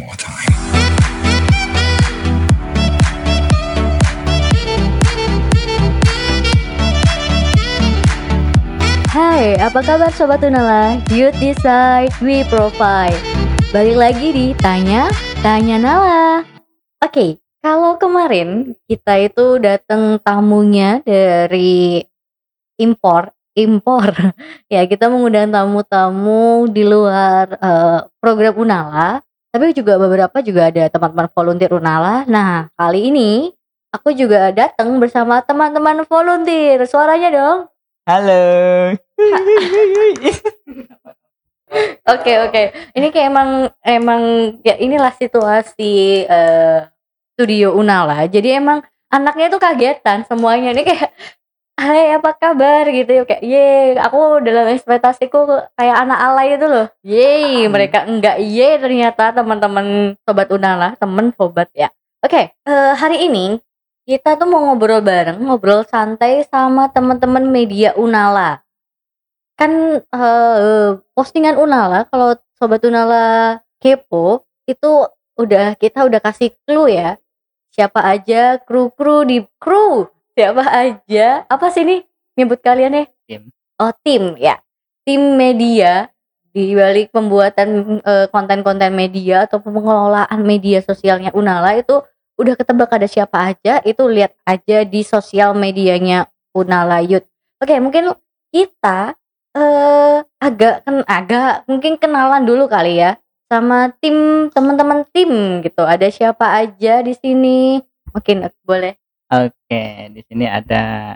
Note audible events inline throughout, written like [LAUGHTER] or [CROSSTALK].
more. Hai, apa kabar Sobat Unala? Youth Decide, We Provide Balik lagi di Tanya, Tanya Nala Oke, kalau kemarin kita itu datang tamunya dari impor Impor [LAUGHS] Ya, kita mengundang tamu-tamu di luar eh, program Unala Tapi juga beberapa juga ada teman-teman volunteer Unala Nah, kali ini aku juga datang bersama teman-teman volunteer. Suaranya dong. Halo. [LAUGHS] Oke oke, ini kayak emang emang ya inilah situasi eh, studio Unala. Jadi emang anaknya tuh kagetan semuanya. Ini kayak Hai apa kabar? Gitu ya kayak ye aku dalam ekspektasiku kayak anak alay itu loh. Ye mereka enggak. Ye ternyata teman-teman sobat Unala temen sobat ya. Oke eh, hari ini kita tuh mau ngobrol bareng ngobrol santai sama teman-teman media Unala. Kan eh, postingan Unala kalau sobat Unala kepo itu udah kita udah kasih clue ya. Siapa aja kru-kru di kru siapa aja apa sih ini nyebut kalian ya Tim. oh tim ya tim media di balik pembuatan eh, konten-konten media atau pengelolaan media sosialnya Unala itu udah ketebak ada siapa aja itu lihat aja di sosial medianya Unala Youth oke mungkin kita eh agak kan agak mungkin kenalan dulu kali ya sama tim teman-teman tim gitu. Ada siapa aja di sini? Mungkin boleh. Oke, di sini ada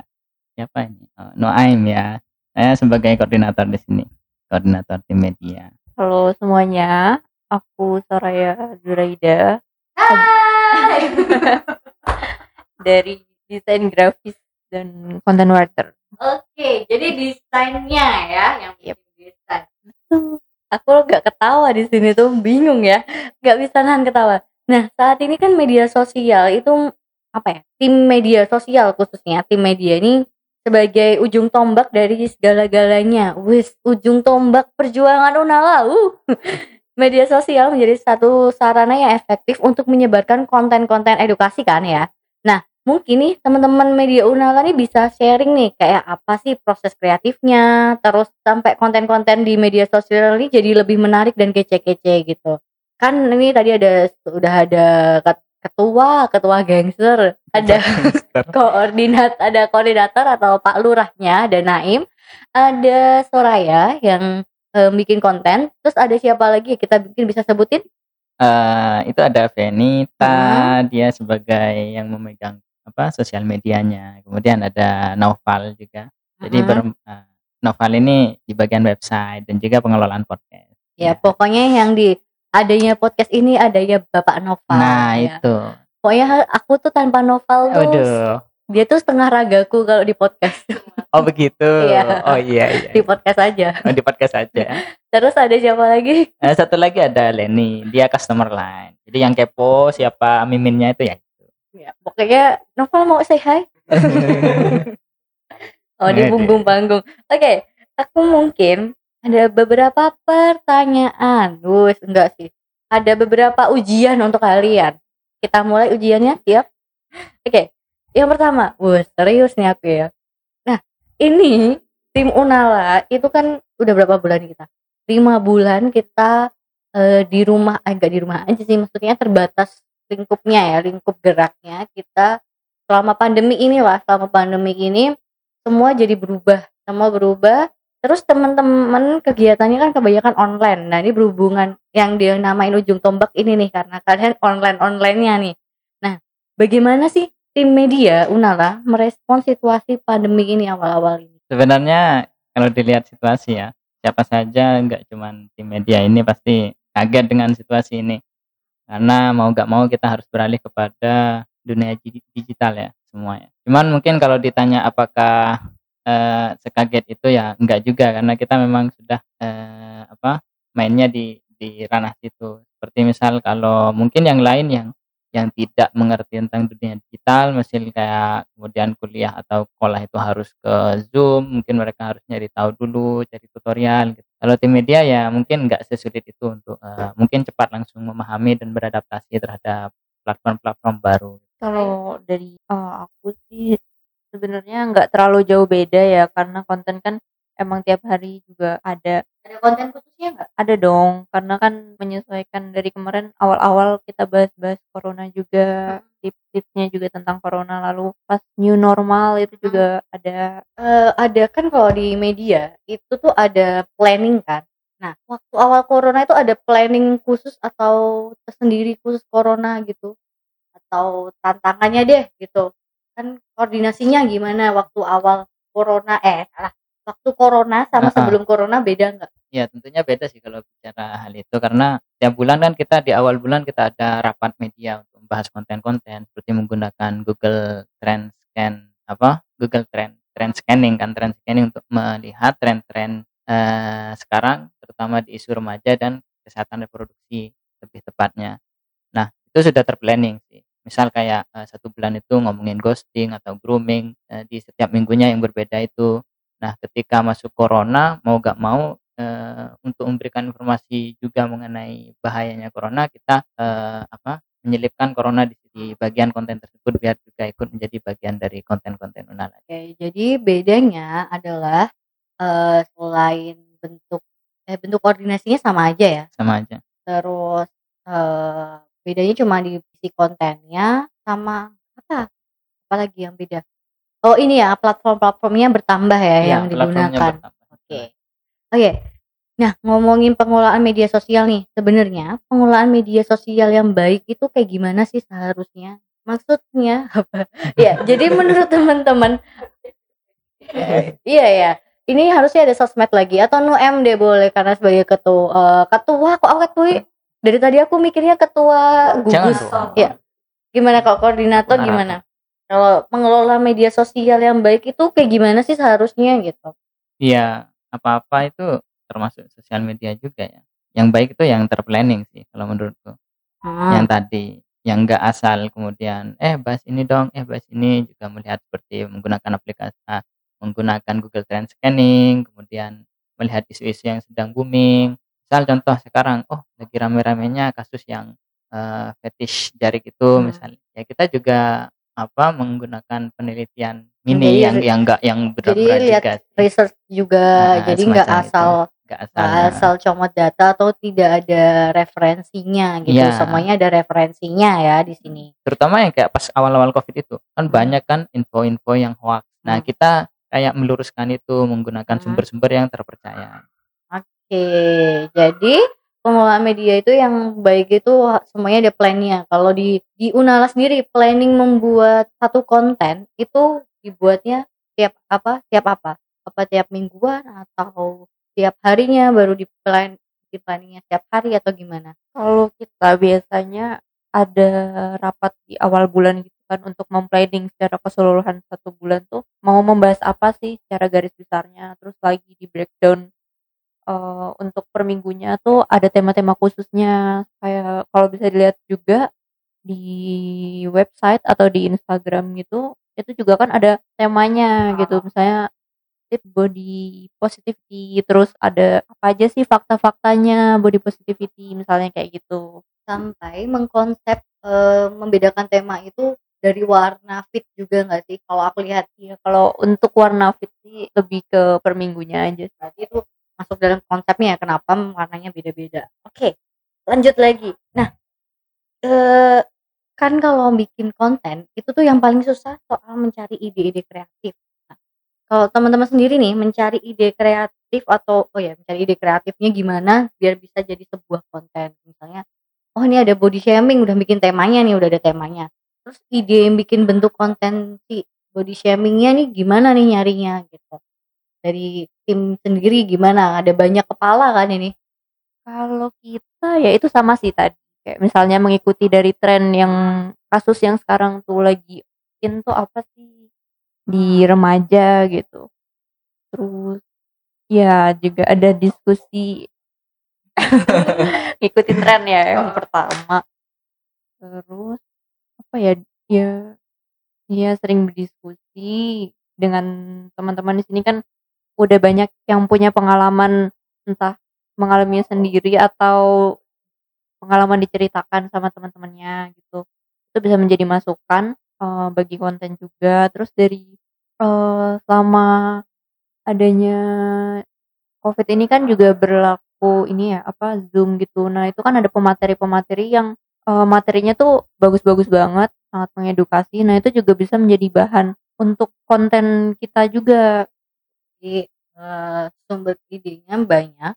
siapa ini? Oh, Noaim ya. Saya sebagai koordinator di sini, koordinator tim media. Halo semuanya, aku Soraya Zuraida Hai. [LAUGHS] dari desain grafis dan content writer. Oke, jadi desainnya ya yang Yep. desain. Aku gak ketawa di sini tuh bingung ya, gak bisa nahan ketawa. Nah saat ini kan media sosial itu apa ya? Tim media sosial khususnya tim media ini sebagai ujung tombak dari segala-galanya. Wis ujung tombak perjuangan Unala. Uh. [LAUGHS] Media sosial menjadi satu sarana yang efektif untuk menyebarkan konten-konten edukasi kan ya. Nah, mungkin nih teman-teman media Unala nih bisa sharing nih kayak apa sih proses kreatifnya, terus sampai konten-konten di media sosial ini jadi lebih menarik dan kece-kece gitu. Kan ini tadi ada sudah ada ketua, ketua gangster, ada [LAUGHS] koordinat ada koordinator atau Pak Lurahnya, ada Naim, ada Soraya yang eh, bikin konten, terus ada siapa lagi kita mungkin bisa sebutin? Eh, itu ada Venita, Hmm. dia sebagai yang memegang apa sosial medianya. Kemudian ada Noval juga. Jadi Mhm. ber- eh, Noval ini di bagian website dan juga pengelolaan podcast. Ya, pokoknya yang di adanya podcast ini adanya Bapak Noval. Nah, ya. itu. Pokoknya aku tuh tanpa Noval tuh Aduh. dia tuh setengah ragaku kalau di podcast. Oh begitu. [LAUGHS] Iya. Oh iya iya. di podcast aja. Oh, di podcast aja. [LAUGHS] Terus ada siapa lagi? Eh, satu lagi ada Lenny, dia customer line. Jadi yang kepo siapa miminnya itu ya. Ya, pokoknya Noval mau say hi. [LAUGHS] Oh, di punggung panggung. Oke, aku mungkin ada beberapa pertanyaan. Wus, enggak sih. Ada beberapa ujian untuk kalian. Kita mulai ujiannya, siap? Oke, yang pertama. Wus, serius nih aku ya. Nah, ini tim Unala itu kan udah berapa bulan kita? Lima bulan kita eh, di rumah, eh, enggak di rumah aja sih. Maksudnya terbatas lingkupnya ya, lingkup geraknya. Kita selama pandemi ini lah, selama pandemi ini semua jadi berubah semua berubah terus teman-teman kegiatannya kan kebanyakan online nah ini berhubungan yang dia namain ujung tombak ini nih karena kalian online onlinenya nih nah bagaimana sih tim media Unala merespon situasi pandemi ini awal-awal ini Sebenarnya kalau dilihat situasi ya, siapa saja nggak cuman tim media ini pasti kaget dengan situasi ini. Karena mau nggak mau kita harus beralih kepada dunia di- digital ya semuanya. Cuman mungkin kalau ditanya apakah eh, sekaget itu ya enggak juga karena kita memang sudah eh, apa mainnya di di ranah situ. Seperti misal kalau mungkin yang lain yang yang tidak mengerti tentang dunia digital mesin kayak kemudian kuliah atau sekolah itu harus ke Zoom mungkin mereka harus nyari tahu dulu cari tutorial gitu. kalau tim media ya mungkin nggak sesulit itu untuk uh, mungkin cepat langsung memahami dan beradaptasi terhadap platform-platform baru Kalau dari uh, aku sih sebenarnya nggak terlalu jauh beda ya karena konten kan emang tiap hari juga ada Ada konten khususnya nggak? ada dong karena kan menyesuaikan dari kemarin awal-awal kita bahas-bahas corona juga tips-tipsnya juga tentang corona lalu pas new normal itu juga ada Eh, ada kan kalau di media itu tuh ada planning kan. Nah, waktu awal corona itu ada planning khusus atau tersendiri khusus corona gitu? Atau tantangannya deh gitu? Kan koordinasinya gimana waktu awal corona eh salah, waktu corona sama Heeh. sebelum corona beda nggak? Ya tentunya beda sih kalau bicara hal itu karena tiap bulan kan kita di awal bulan kita ada rapat media untuk membahas konten-konten seperti menggunakan Google Trend Scan apa Google Trend Trend Scanning kan Trend Scanning untuk melihat tren-tren eh, sekarang terutama di isu remaja dan kesehatan reproduksi lebih tepatnya. Nah itu sudah terplanning sih. Misal kayak eh, satu bulan itu ngomongin ghosting atau grooming eh, di setiap minggunya yang berbeda itu. Nah ketika masuk corona mau gak mau eh, untuk memberikan informasi juga mengenai bahayanya corona kita eh, apa menyelipkan corona di, di bagian konten tersebut biar juga ikut menjadi bagian dari konten-konten Unala. Oke, jadi bedanya adalah eh, selain bentuk eh bentuk koordinasinya sama aja ya. sama aja. Terus eh bedanya cuma di isi kontennya sama apa? Apalagi yang beda? Oh ini ya platform-platformnya bertambah ya Iya, yang digunakan. Oke. Oke. Nah, ngomongin pengelolaan media sosial nih, sebenarnya pengelolaan media sosial yang baik itu kayak gimana sih seharusnya? Maksudnya apa? [LAUGHS] Ya, jadi menurut teman-teman [LAUGHS] Iya ya. Ini harusnya ada sosmed lagi atau nu M deh boleh karena sebagai ketua eh, ketua kok awet tuh dari tadi aku mikirnya ketua gugus. Ya. Gimana kalau koordinator Koordinator. gimana? Kalau mengelola media sosial yang baik itu kayak gimana sih seharusnya gitu? Iya, apa-apa itu termasuk sosial media juga ya. Yang baik itu yang terplanning sih kalau menurutku. Hmm. Yang tadi yang enggak asal kemudian eh bahas ini dong, eh bahas ini juga melihat seperti menggunakan aplikasi ah, menggunakan Google Trend Scanning, kemudian melihat isu-isu yang sedang booming. Misal contoh sekarang, oh lagi rame-ramenya kasus yang eh, fetish jari itu Hmm. misalnya. Ya kita juga apa menggunakan penelitian Jadi mini yang ri- yang enggak yang Jadi benar-benar lihat research juga, Nah, jadi nggak asal Enggak asal. nggak nah. asal comot data atau tidak ada referensinya gitu. Iya. Semuanya ada referensinya ya di sini. terutama yang kayak pas awal-awal covid itu kan banyak kan info-info yang hoax nah Hmm. kita kayak meluruskan itu menggunakan Hmm. sumber-sumber yang terpercaya jadi pengelolaan media itu yang baik itu semuanya ada plannya. Kalau di di Unala sendiri planning membuat satu konten itu dibuatnya tiap apa? Tiap apa? Apa tiap mingguan atau tiap harinya baru di plan di planningnya tiap hari atau gimana? kalau kita biasanya ada rapat di awal bulan gitu kan untuk memplanning secara keseluruhan satu bulan tuh mau membahas apa sih secara garis besarnya terus lagi di breakdown eh, untuk per minggunya tuh ada tema-tema khususnya. Kayak kalau bisa dilihat juga di website atau di Instagram gitu itu juga kan ada temanya gitu. Misalnya tip body positivity terus ada apa aja sih fakta-faktanya body positivity misalnya kayak gitu. Sampai mengkonsep eh, membedakan tema itu dari warna fit juga nggak sih? Kalau aku lihat. Ya kalau untuk warna fit sih lebih ke per minggunya aja. Sih. Berarti itu masuk dalam konsepnya ya, kenapa warnanya beda-beda. Oke, lanjut lagi. Nah, eh, kan kalau bikin konten itu tuh yang paling susah soal mencari ide-ide kreatif. Nah, kalau teman-teman sendiri nih mencari ide kreatif atau oh ya mencari ide kreatifnya gimana biar bisa jadi sebuah konten. Misalnya, oh ini ada body shaming udah bikin temanya nih udah ada temanya. Terus ide yang bikin bentuk konten si body shamingnya nih gimana nih nyarinya gitu dari tim sendiri gimana? Ada banyak kepala kan ini? kalau kita ya itu sama sih tadi. Kayak misalnya mengikuti dari tren yang kasus yang sekarang tuh lagi in tuh apa sih? Di remaja gitu. Terus ya juga ada diskusi. [LAUGHS] Ngikuti tren ya yang pertama. Terus apa ya, ya ya sering berdiskusi dengan teman-teman di sini kan udah banyak yang punya pengalaman entah mengalaminya sendiri atau pengalaman diceritakan sama teman-temannya gitu. Itu bisa menjadi masukan, eee, bagi konten juga. Terus dari, eee, selama adanya Covid ini kan juga berlaku ini ya, apa, Zoom gitu. Nah, itu kan ada pemateri-pemateri yang, eee, materinya tuh bagus-bagus banget, sangat mengedukasi. Nah, itu juga bisa menjadi bahan untuk konten kita juga. Jadi, eee, sumber idenya banyak,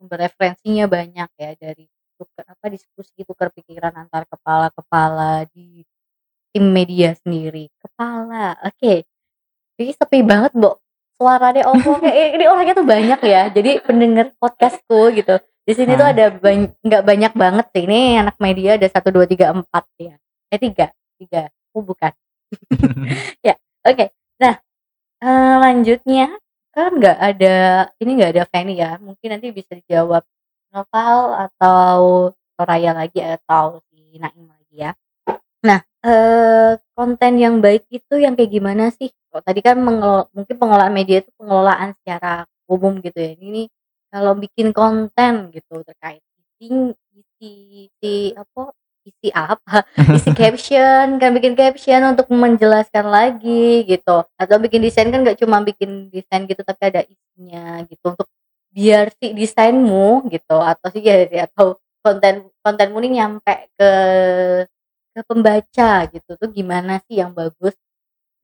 sumber referensinya banyak ya dari tukar apa, diskusi, tukar pikiran antar kepala-kepala di tim media sendiri. Kepala, oke. Jadi sepi banget, Mbok. Suaranya omongnya i ini orangnya tuh banyak ya, jadi pendengar podcast-ku gitu. Di sini tuh Heeh. ada bany nggak banyak banget sih, ini anak media ada 1, 2, 3, 4 ya. Eh 3 3, oh bukan. [LAUGHS] Ya, oke. Nah, eee, lanjutnya kan nggak ada ini nggak ada Feni ya, mungkin nanti bisa dijawab Noval atau Soraya lagi atau si Naim lagi ya. Nah, eee, konten yang baik itu yang kayak gimana sih? Kalau tadi kan mengelo mungkin pengelolaan media itu pengelolaan secara umum gitu ya. Ini kalau bikin konten gitu terkait isi isi isi apa, isi apa, [LAUGHS] isi caption, kan bikin caption untuk menjelaskan lagi gitu, atau bikin desain kan nggak cuma bikin desain gitu tapi ada isinya gitu, untuk biar si desainmu gitu. Atau si ya atau konten kontenmu nih nyampe ke ke pembaca gitu. Tuh gimana sih yang bagus?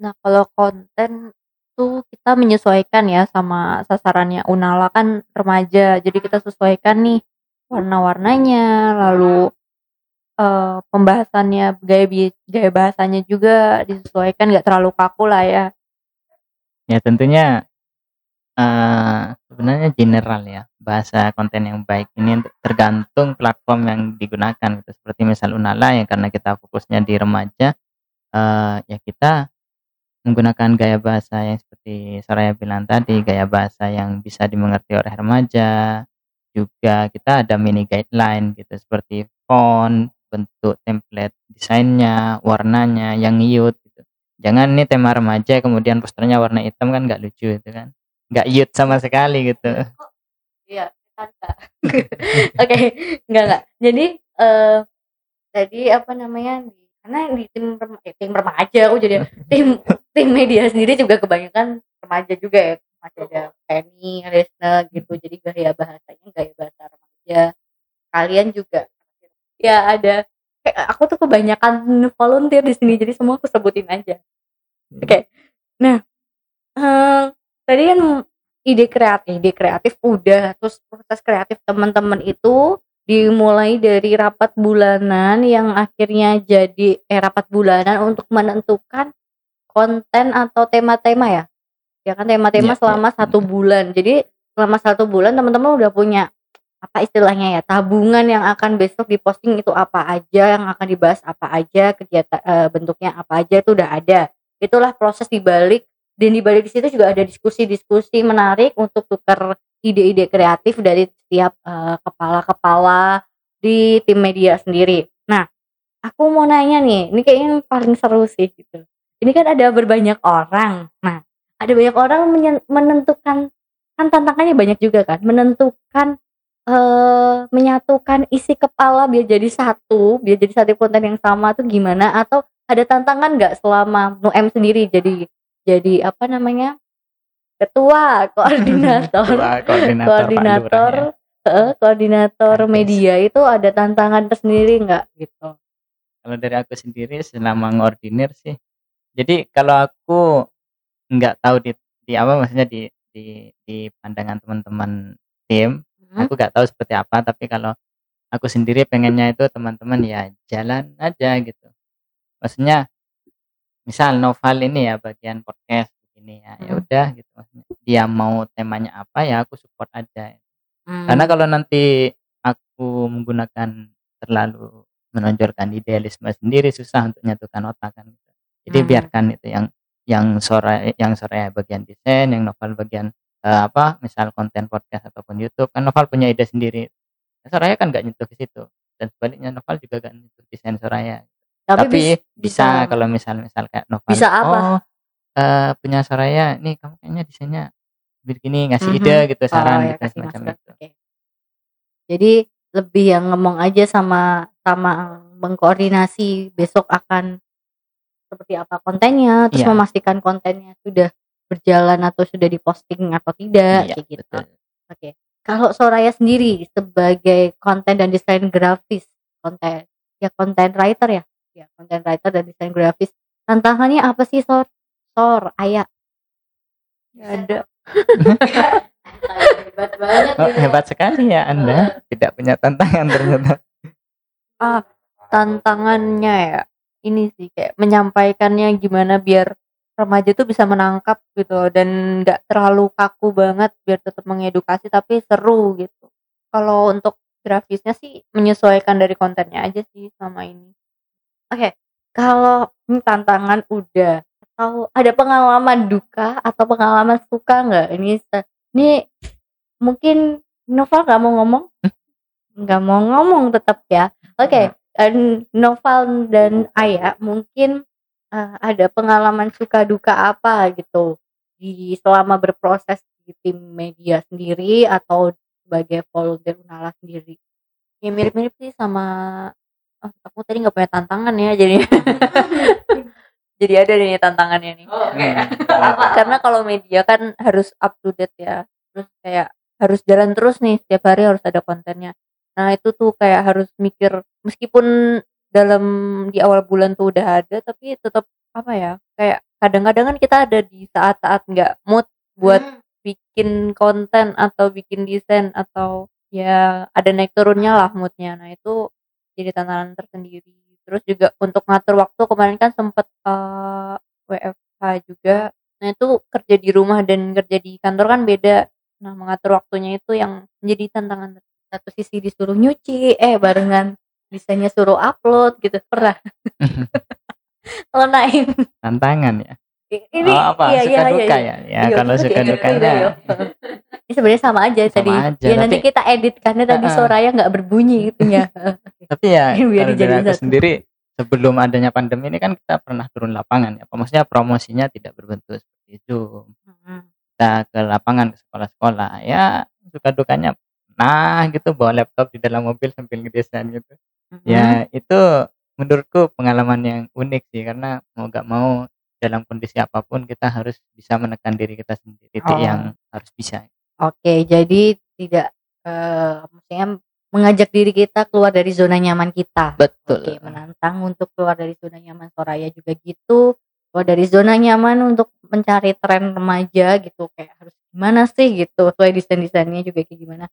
Nah, kalau konten tuh kita menyesuaikan ya sama sasarannya. Unala. Kan remaja, jadi kita sesuaikan nih warna-warnanya, lalu, eee, pembahasannya, gaya gaya bahasanya juga disesuaikan, nggak terlalu kaku lah ya. Ya tentunya, eee, sebenarnya general ya, bahasa konten yang baik ini tergantung platform yang digunakan gitu. Seperti misal Unala yang karena kita fokusnya di remaja, eee, ya kita menggunakan gaya bahasa yang seperti Soraya bilang tadi, gaya bahasa yang bisa dimengerti oleh remaja. Juga kita ada mini guideline gitu, seperti font, bentuk template desainnya, warnanya yang ngiyut gitu. Jangan nih tema remaja kemudian posternya warna hitam kan nggak lucu itu kan, nggak yut sama sekali gitu. Kok iya, Kak. [LAUGHS] Oke, enggak enggak. Jadi, eee, tadi apa namanya, karena di tim rem eh, tim remaja kok jadi [LAUGHS] tim tim media sendiri juga kebanyakan remaja juga ya, masih ada Feni, Resna gitu, jadi gaya bahasanya gaya bahasa remaja. Kalian juga ya ada kayak aku tuh kebanyakan volunteer di sini, jadi semua aku sebutin aja. Oke. Nah, eee, tadi kan ide kreatif ide kreatif udah, terus proses kreatif teman-teman itu dimulai dari rapat bulanan yang akhirnya jadi eh, rapat bulanan untuk menentukan konten atau tema-tema ya? Ya kan tema-tema iya, selama 1 mhm. bulan. Jadi selama 1 bulan teman-teman udah punya apa istilahnya ya, tabungan yang akan besok diposting itu apa aja, yang akan dibahas apa aja, kegiatan eee, bentuknya apa aja itu udah ada. Itulah proses di balik dan di balik di situ juga ada diskusi-diskusi menarik untuk tukar ide-ide kreatif dari setiap, eee, kepala-kepala di tim media sendiri. Nah, aku mau nanya nih, ini kayaknya paling seru sih gitu. Ini kan ada berbanyak orang. Nah, ada banyak orang menentukan kan tantangannya banyak juga kan, menentukan, eee, menyatukan isi kepala biar jadi satu, biar jadi satu konten yang sama tuh gimana? Atau ada tantangan nggak selama Nuem sendiri jadi jadi apa namanya, ketua, [LAUGHS] koordinator. Ketua, koordinator, koordinator heeh, koordinator media itu ada tantangan tersendiri nggak? Gitu? Kalau dari aku sendiri selama ngordinir sih, jadi kalau aku nggak tahu di di apa, maksudnya di di di pandangan teman-teman tim, Mhm. aku nggak tahu seperti apa, tapi kalau aku sendiri pengennya itu teman-teman ya jalan aja gitu. Maksudnya misal Noval ini ya bagian podcast begini ya, ya Mhm. udah gitu maksudnya. Dia mau temanya apa ya aku support aja. Karena Mmm. kalau nanti aku menggunakan terlalu menonjolkan idealisme sendiri susah untuk nyatukan otak kan gitu. Jadi Mmm. biarkan itu yang yang Soraya yang Soraya bagian desain, yang Noval bagian, eee, apa, misal konten podcast ataupun YouTube, kan Noval punya ide sendiri. Soraya kan nggak nyentuh ke situ, dan sebaliknya Noval juga nggak nyentuh desain Soraya. Tapi, tapi bis- bisa, bisa. kalau misal misal kayak novel Bisa apa? oh eh, punya Soraya nih kamu kayaknya desainnya begini ngasih Mhm. ide gitu Oh, saran ya, gitu kasih semacam masukan. itu Oke. Jadi lebih yang ngomong aja sama sama mengkoordinasi besok akan seperti apa kontennya, terus Iya. memastikan kontennya sudah berjalan atau sudah diposting atau tidak Iya, kayak gitu. Oke. Kalau Soraya sendiri sebagai konten dan desain grafis, konten ya konten writer ya, ya konten writer dan desain grafis, tantangannya apa sih Sor? Sor, Ayah. Nggak ada [LAUGHS] hebat banget Oh, hebat sekali ya Anda tidak punya tantangan ternyata ah tantangannya ya ini sih kayak menyampaikannya gimana biar remaja tuh bisa menangkap gitu dan nggak terlalu kaku banget biar tetap mengedukasi tapi seru gitu kalau untuk grafisnya sih menyesuaikan dari kontennya aja sih sama ini Kalau ini tantangan udah atau ada pengalaman duka atau pengalaman suka nggak? Ini ini mungkin Noval nggak mau ngomong? Nggak mau ngomong tetap ya. Oke, eh, Noval dan Ayah mungkin eh, ada pengalaman suka duka apa gitu di selama berproses di tim media sendiri atau sebagai volunteer Unala sendiri. ya mirip-mirip sih sama oh, aku tadi nggak punya tantangan ya jadi [LAUGHS] jadi ada nih tantangannya nih. [LAUGHS] Karena kalau media kan harus up to date ya terus kayak harus jalan terus nih setiap hari harus ada kontennya. Nah itu tuh kayak harus mikir meskipun dalam di awal bulan tuh udah ada tapi tetap apa ya kayak kadang-kadang kan kita ada di saat-saat nggak mood buat bikin konten atau bikin desain atau ya ada naik turunnya lah moodnya. Nah itu jadi tantangan tersendiri. Terus juga untuk ngatur waktu kemarin kan sempet eh, WFH juga. Nah itu kerja di rumah dan kerja di kantor kan beda. Nah mengatur waktunya itu yang menjadi tantangan. Satu sisi disuruh nyuci eh barengan desainnya suruh upload gitu pernah. [LAUGHS] Kalau Naim tantangan ya? Ini oh, apa? iya, suka iya, duka iya, ya? Ya Iya, kalau itu suka diedit dukanya juga ya. ini sebenarnya sama aja Sama tadi. aja, ya nanti tapi- kita edit karena tadi Heeh. Soraya nggak berbunyi gitu ya [LAUGHS] tapi ya Biar dari aku satu. sendiri sebelum adanya pandemi ini kan kita pernah turun lapangan ya. Maksudnya promosinya tidak berbentuk seperti itu kita ke lapangan ke sekolah-sekolah. Ya suka dukanya nah gitu bawa laptop di dalam mobil sambil ngedesain gitu ya itu menurutku pengalaman yang unik sih karena mau gak mau dalam kondisi apa pun kita harus bisa menekan diri kita sendiri titik Oh. yang harus bisa oke jadi tidak eh, maksudnya mengajak diri kita keluar dari zona nyaman kita betul Oke, menantang untuk keluar dari zona nyaman Soraya juga gitu. Keluar dari zona nyaman untuk mencari tren remaja gitu. Kayak harus gimana sih gitu. Sesuai desain-desainnya juga kayak gimana.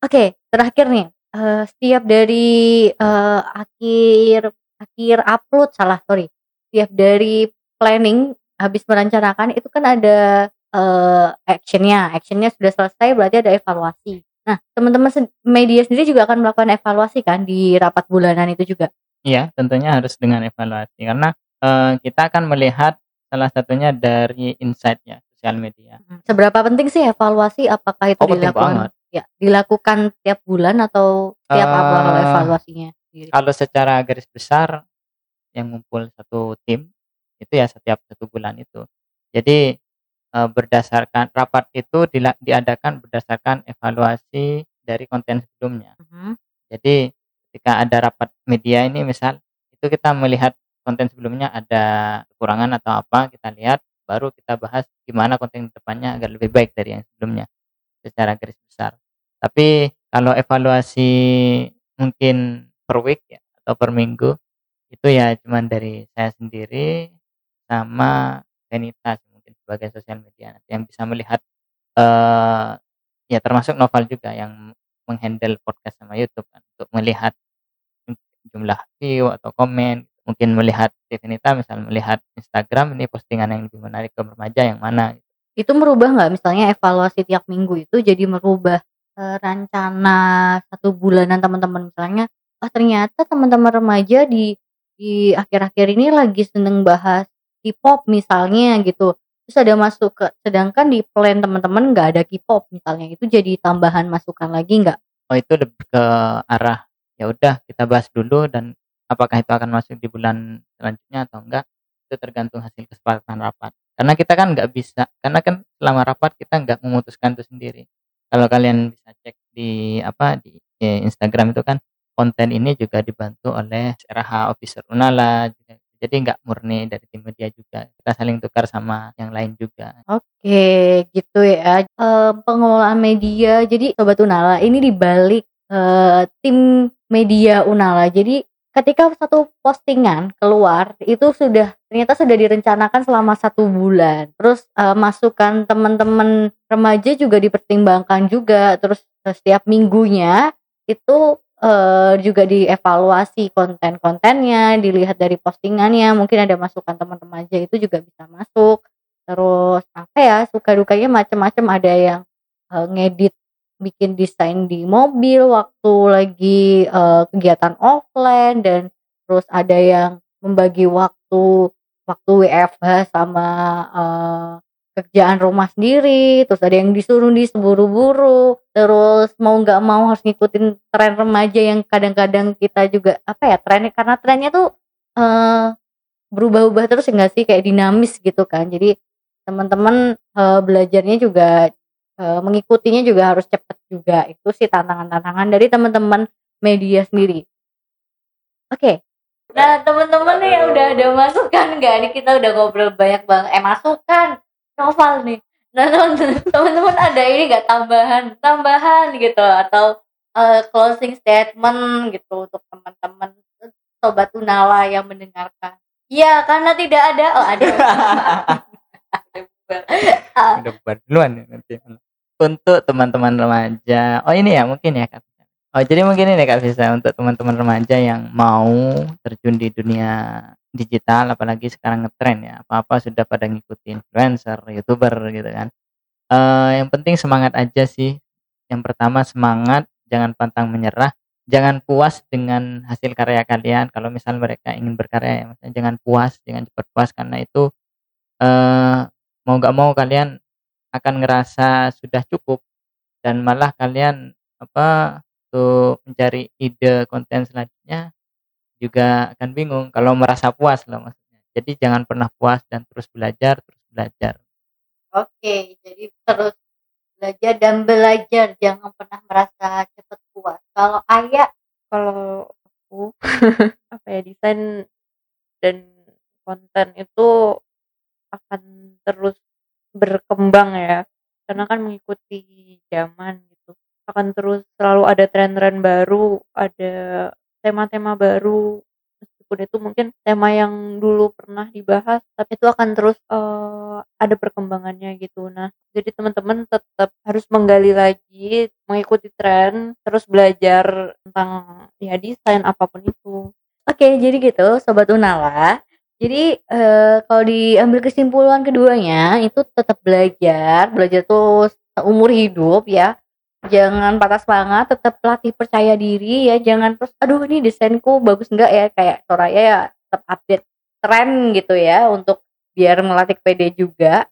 Oke, terakhir nih. Eh, setiap dari eh, akhir akhir upload salah sorry. Setiap dari planning habis merencanakan itu kan ada eh, actionnya. Actionnya sudah selesai berarti ada evaluasi. Nah, teman-teman sen- media sendiri juga akan melakukan evaluasi kan di rapat bulanan itu juga. Iya, tentunya harus dengan evaluasi karena eh, kita akan melihat salah satunya dari insight ya sosial media. Seberapa penting sih evaluasi? Apakah itu Oh, penting dilakukan? banget. Ya, dilakukan tiap bulan atau tiap apa kalau Eh, evaluasinya sendiri? Kalau secara garis besar yang ngumpul satu tim itu ya setiap satu bulan itu. Jadi eh, berdasarkan rapat itu diadakan berdasarkan evaluasi dari konten sebelumnya. Mhm. Jadi ketika ada rapat media ini misal itu kita melihat konten sebelumnya ada kekurangan atau apa kita lihat baru kita bahas gimana konten depannya agar lebih baik dari yang sebelumnya secara garis besar. Tapi kalau evaluasi mungkin per week ya atau per minggu itu ya cuman dari saya sendiri sama Benita sih mungkin sebagai sosial media. Yang bisa melihat eh ya termasuk novel juga yang menghandle podcast sama YouTube kan untuk melihat jumlah view atau komen. Mungkin melihat Devinita misal melihat Instagram ini postingan yang lebih menarik ke remaja yang mana Itu merubah nggak? Misalnya evaluasi tiap minggu itu jadi merubah eh, rencana satu bulanan teman-teman misalnya ah ternyata teman-teman remaja di di akhir-akhir ini lagi seneng bahas K-pop misalnya gitu. Terus ada masuk ke sedangkan di plan teman-teman nggak ada K-pop misalnya itu jadi tambahan masukan lagi nggak? oh itu lebih ke arah ya udah kita bahas dulu dan apakah itu akan masuk di bulan selanjutnya atau enggak itu tergantung hasil kesepakatan rapat karena kita kan nggak bisa karena kan selama rapat kita nggak memutuskan itu sendiri kalau kalian bisa cek di apa di, di Instagram itu kan konten ini juga dibantu oleh RH Officer Unala juga. jadi nggak murni dari tim media juga kita saling tukar sama yang lain juga Oke, gitu ya. Eh, pengelolaan media. Jadi Sobat Unala ini dibalik eh, tim media Unala. Jadi ketika satu postingan keluar itu sudah ternyata sudah direncanakan selama satu bulan. Terus eh, masukan teman-teman remaja juga dipertimbangkan juga. Terus eh, setiap minggunya itu eh, juga dievaluasi konten-kontennya, dilihat dari postingannya. Mungkin ada masukan teman remaja itu juga bisa masuk terus apa ya suka dukanya macam-macam ada yang eh, ngedit bikin desain di mobil waktu lagi eh, kegiatan offline dan terus ada yang membagi waktu waktu WFH sama eh, kerjaan rumah sendiri terus ada yang disuruh di seburu-buru terus mau nggak mau harus ngikutin tren remaja yang kadang-kadang kita juga apa ya trennya karena trennya tuh eh berubah-ubah terus enggak sih kayak dinamis gitu kan. Jadi teman-teman eh, belajarnya juga eh, mengikutinya juga harus cepat juga. Itu sih tantangan-tantangan dari teman-teman media sendiri. Oke. Nah teman-teman nih yang udah ada masukan nggak? Nih kita udah ngobrol banyak banget. Eh masukan. Novel nih. Nah teman- teman-teman ada ini nggak? Tambahan tambahan gitu. Atau eh, closing statement gitu untuk teman-teman sobat Unala yang mendengarkan. Iya, karena tidak ada. Oh, ada. [LAUGHS] Ah, udah buat duluan ya nanti untuk teman-teman remaja. Oh ini ya mungkin ya kak oh jadi mungkin ini kak Fisa untuk teman-teman remaja yang mau terjun di dunia digital apalagi sekarang ngetren ya. Apa-apa sudah pada ngikutin influencer youtuber gitu kan. Eh yang penting semangat aja sih. Yang pertama semangat. Jangan pantang menyerah. Jangan puas dengan hasil karya kalian. Kalau misal mereka ingin berkarya ya jangan puas jangan cepat puas. Karena itu eh mau nggak mau kalian akan ngerasa sudah cukup dan malah kalian apa untuk mencari ide konten selanjutnya juga akan bingung kalau merasa puas loh maksudnya. Jadi jangan pernah puas dan terus belajar terus belajar. Oke, jadi terus belajar dan belajar, jangan pernah merasa cepat puas. Kalau ayah, kalau aku [LAUGHS] apa ya desain dan konten itu akan terus berkembang ya. Karena kan mengikuti zaman gitu. Akan terus selalu ada tren-tren baru ada tema-tema baru. Meskipun itu mungkin tema yang dulu pernah dibahas tapi itu akan terus eh, ada perkembangannya gitu. Nah jadi teman-teman tetap harus menggali lagi mengikuti tren terus belajar tentang ya desain apa pun itu. Oke jadi gitu, sobat Unala. Jadi eh, kalau diambil kesimpulan keduanya itu tetap belajar, belajar tuh seumur hidup ya. Jangan patah semangat, tetap latih percaya diri ya. Jangan terus, aduh ini desainku bagus enggak ya kayak Soraya ya tetap update tren gitu ya untuk biar melatih PD juga.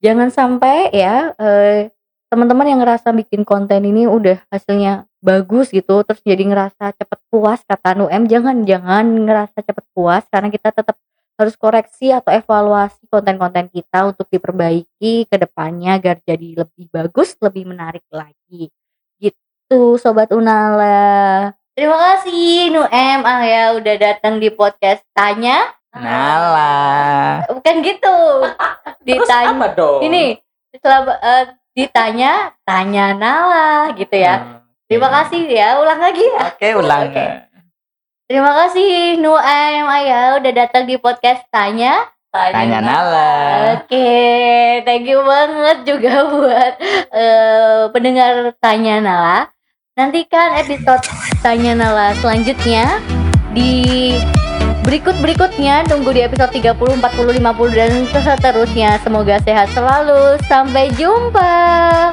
Jangan sampai ya eh, teman-teman yang ngerasa bikin konten ini udah hasilnya bagus gitu terus jadi ngerasa cepet puas kata Nuem jangan jangan ngerasa cepet puas karena kita tetap harus koreksi atau evaluasi konten-konten kita untuk diperbaiki ke depannya agar jadi lebih bagus, lebih menarik lagi. Gitu Sobat Unala. Terima kasih Nuem ah ya udah datang di podcast Tanya. Nala Bukan gitu. [LAUGHS] Ditanya dong ini selama eh, ditanya tanya Nala gitu ya. Terima kasih ya, ulang lagi ya. oke ulang Oke. Terima kasih Nuaim Ayah udah datang di podcast Tanya. tanya Nala Oke, thank you banget juga [LAUGHS] buat eh, pendengar Tanya Nala. Nantikan episode Tanya Nala selanjutnya di berikut-berikutnya. Tunggu di episode 30, 40, 50 dan seterusnya. Semoga sehat selalu. Sampai jumpa.